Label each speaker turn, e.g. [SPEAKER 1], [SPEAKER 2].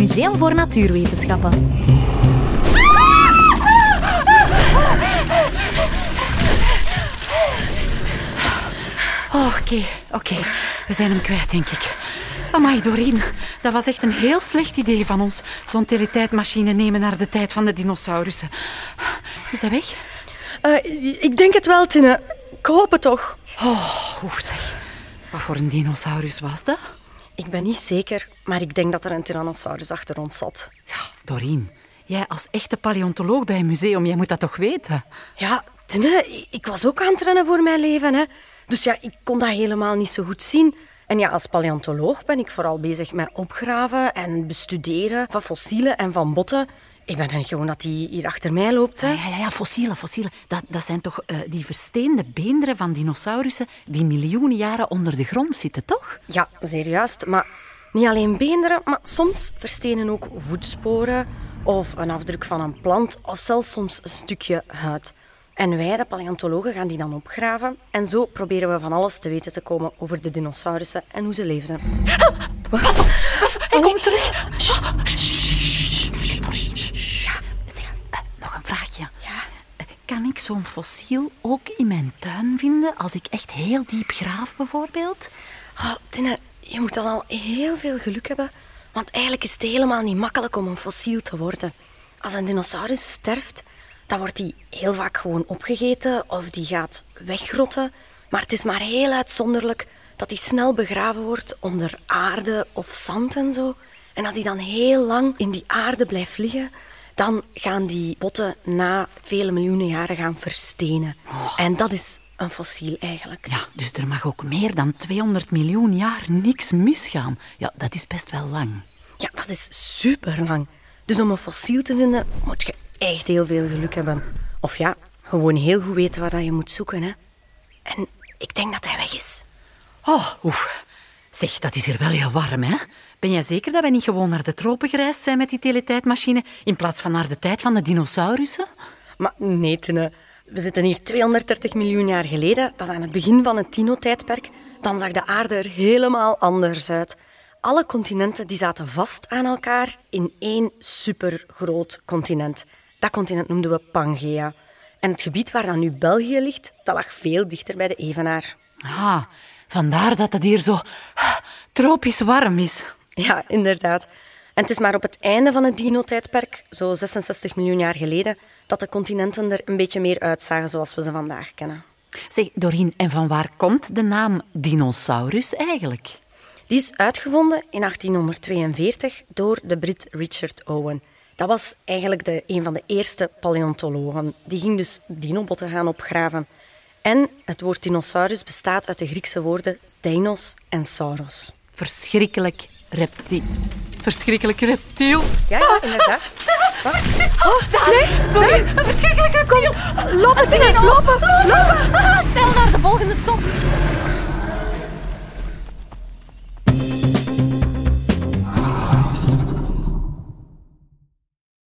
[SPEAKER 1] Museum voor Natuurwetenschappen.
[SPEAKER 2] Oh, Oké, oké. We zijn hem kwijt, denk ik. Amai, Doreen. Dat was echt een heel slecht idee van ons. Zo'n teletijdmachine nemen naar de tijd van de dinosaurussen. Is hij weg?
[SPEAKER 3] Eh, ik denk het wel, Tine. Ik hoop het toch.
[SPEAKER 2] Oh, oef zeg. Wat voor een dinosaurus was dat?
[SPEAKER 3] Ik ben niet zeker, maar ik denk dat er een tyrannosaurus achter ons zat.
[SPEAKER 2] Ja, Doreen. Jij als echte paleontoloog bij een museum, jij moet dat toch weten?
[SPEAKER 3] Ja, Tine, ik was ook aan het rennen voor mijn leven. Hè. Dus ja, ik kon dat helemaal niet zo goed zien. En ja, als paleontoloog ben ik vooral bezig met opgraven en bestuderen van fossielen en van botten. Ik ben gewoon dat die hier achter mij loopt. Hè.
[SPEAKER 2] Ja, ja, ja, fossielen, fossielen. Dat, dat zijn toch eh, die versteende beenderen van dinosaurussen die miljoenen jaren onder de grond zitten, toch?
[SPEAKER 3] Ja, zeer juist. Maar niet alleen beenderen, maar soms verstenen ook voetsporen of een afdruk van een plant of zelfs soms een stukje huid. En wij, de paleontologen, gaan die dan opgraven. En zo proberen we van alles te weten te komen over de dinosaurussen en hoe ze leefden.
[SPEAKER 2] Pas op, pas op, hij komt terug. Ja, Kan ik zo'n fossiel ook in mijn tuin vinden als ik echt heel diep graaf, bijvoorbeeld?
[SPEAKER 3] Oh, Tine, je moet dan al heel veel geluk hebben. Want eigenlijk is het helemaal niet makkelijk om een fossiel te worden. Als een dinosaurus sterft, dan wordt die heel vaak gewoon opgegeten of die gaat wegrotten. Maar het is maar heel uitzonderlijk dat die snel begraven wordt onder aarde of zand en zo. En als die dan heel lang in die aarde blijft liggen, dan gaan die botten na vele miljoenen jaren gaan verstenen. En dat is een fossiel eigenlijk.
[SPEAKER 2] Ja, dus er mag ook meer dan 200 miljoen jaar niks misgaan. Ja, dat is best wel lang.
[SPEAKER 3] Ja, dat is super lang. Dus om een fossiel te vinden, moet je echt heel veel geluk hebben. Of ja, gewoon heel goed weten waar dat je moet zoeken. Hè. En ik denk dat hij weg is.
[SPEAKER 2] Oh, oef. Zeg, dat is hier wel heel warm, hè? Ben jij zeker dat wij niet gewoon naar de tropen gereisd zijn met die teletijdmachine in plaats van naar de tijd van de dinosaurussen?
[SPEAKER 3] Maar nee, Tine. We zitten hier 230 miljoen jaar geleden. Dat is aan het begin van het Tino-tijdperk. Dan zag de aarde er helemaal anders uit. Alle continenten die zaten vast aan elkaar in één supergroot continent. Dat continent noemden we Pangea. En het gebied waar dan nu België ligt, dat lag veel dichter bij de Evenaar.
[SPEAKER 2] Ah, vandaar dat het hier zo tropisch warm is.
[SPEAKER 3] Ja, inderdaad. En het is maar op het einde van het dino-tijdperk, zo 66 miljoen jaar geleden, dat de continenten er een beetje meer uitzagen zoals we ze vandaag kennen.
[SPEAKER 2] Zeg, Doreen, en van waar komt de naam dinosaurus eigenlijk?
[SPEAKER 3] Die is uitgevonden in 1842 door de Brit Richard Owen. Dat was eigenlijk de, een van de eerste paleontologen. Die ging dus dinobotten gaan opgraven. En het woord dinosaurus bestaat uit de Griekse woorden deinos en sauros.
[SPEAKER 2] Verschrikkelijk reptiel. Verschrikkelijk reptiel.
[SPEAKER 3] Ja, ja, inderdaad. Wat?
[SPEAKER 2] Oh, daar! Nee, Doreen, een verschrikkelijk reptiel.
[SPEAKER 3] Lopen, lopen, lopen.